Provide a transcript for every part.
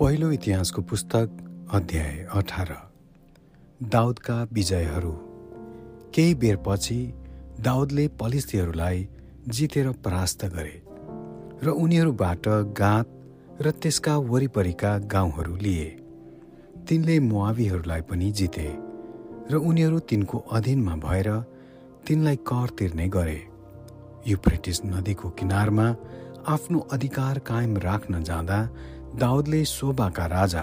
पहिलो इतिहासको पुस्तक अध्याय अठार। दाउदका विजयहरू। केही बेरपछि दाउदले पलिस्थीहरूलाई जितेर परास्त गरे र उनीहरूबाट गात र त्यसका वरिपरिका गाउँहरू लिए। तिनले मुआवीहरूलाई पनि जिते र उनीहरू तिनको अधीनमा भएर तिनलाई कर तिर्ने गरे। युफ्रेटिस नदीको किनारमा आफ्नो अधिकार कायम राख्न जाँदा दाउदले सोबाका राजा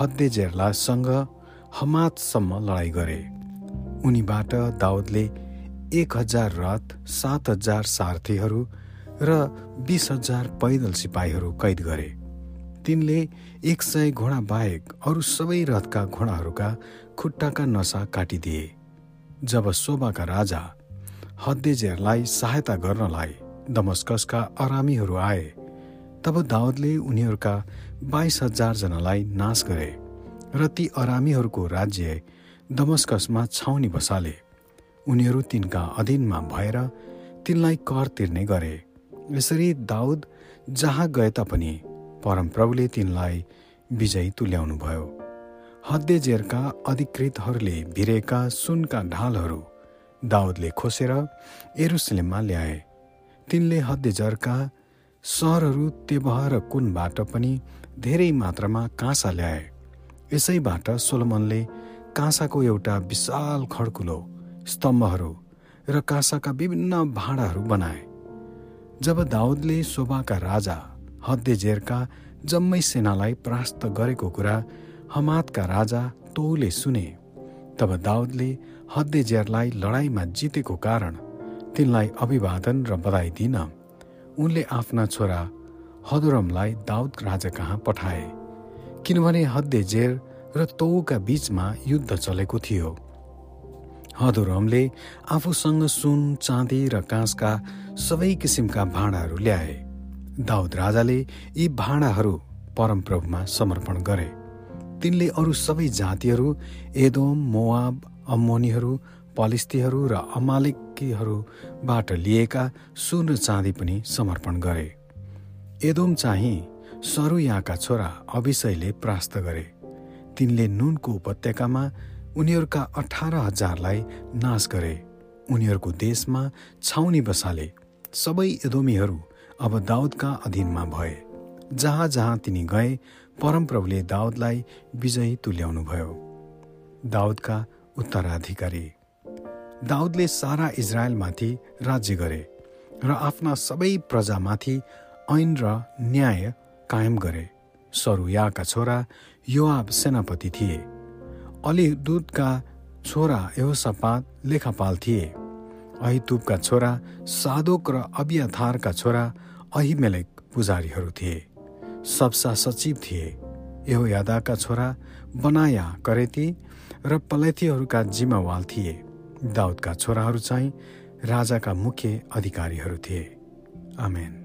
हद्देजेरलासँग हमातसम्म लडाइँ गरे। उनीबाट दाउदले एक हजार रथ सात हजार सारथीहरू र बिस हजार पैदल सिपाहीहरू कैद गरे। तिनले एक सय घोडा बाहेक अरू सबै रथका घोडाहरूका खुट्टाका नसा काटिदिए। जब शोभाका राजा हद्देजेरलाई सहायता गर्नलाई दमस्कसका अरामीहरू आए तब दाउदले उनीहरूका बाइस हजारजनालाई नाश गरे र ती अरामीहरूको राज्य दमस्कसमा छाउनी बसाले। उनीहरू तिनका अधीनमा भएर तिनलाई कर तिर्ने गरे। यसरी दाउद जहाँ गए तापनि परमप्रभुले तिनलाई विजयी तुल्याउनु भयो हद्देजेरका अधिकृतहरूले भिरेका सुनका ढालहरू दाउदले खोसेर एरुसलेममा ल्याए। तिनले हद्देजरका सहरहरू तेबह र कुनबाट पनि धेरै मात्रामा काँसा ल्याए। यसैबाट सोलोमनले काँसाको एउटा विशाल खड्कुलो स्तम्भहरू र काँसाका विभिन्न भाँडाहरू बनाए। जब दाउदले शोभाका राजा हद्देजेरका जम्मै सेनालाई परास्त गरेको कुरा हमातका राजा तौले सुने तब दाउदले हद्देजेरलाई लडाइँमा जितेको कारण तिनलाई अभिवादन र बधाई दिन उनले आफ्ना छोरा हदुरमलाई दाउद राजा कहाँ पठाए किनभने हद्दे जेर र तौका बीचमा युद्ध चलेको थियो। हदुरमले आफूसँग सुन चाँदी र काँसका सबै किसिमका भाँडाहरू ल्याए। दाउद राजाले यी भाँडाहरू परमप्रभुमा समर्पण गरे। तिनले अरू सबै जातिहरू एदोम मोवाब अम्मोनीहरू पलिस्तीहरू र अमालिकीहरूबाट लिएका सुन र चाँदी पनि समर्पण गरे। एदोम चाहिँ सरुयाका छोरा अभिषयले प्रास्त गरे। तिनले नुनको उपत्यकामा उनीहरूका अठार हजारलाई नाश गरे। उनीहरूको देशमा छाउनी बसाले सबै एदोमीहरू अब दाउदका अधीनमा भए। जहाँ जहाँ तिनी गए परमप्रभुले दाउदलाई विजयी तुल्याउनु भयो दाउदका उत्तराधिकारी। दाउदले सारा इजरायलमाथि राज्य गरे र आफ्ना सबै प्रजामाथि ऐन र न्याय कायम गरे। सरुयाका छोरा योआब सेनापति थिए। अलिदुदका छोरा एहोसपात लेखापाल थिए। अहितुबका छोरा सादोक र अबियाथारका छोरा अहिमेलेक पुजारीहरू थिए। सबसा सचिव थिए। एहो यादाका छोरा बनाया करेती र पलेथीहरूका जिम्मेवाल थिए। दाउदका छोराहरू चाहिँ राजाका मुख्य अधिकारीहरू थिए। आमेन।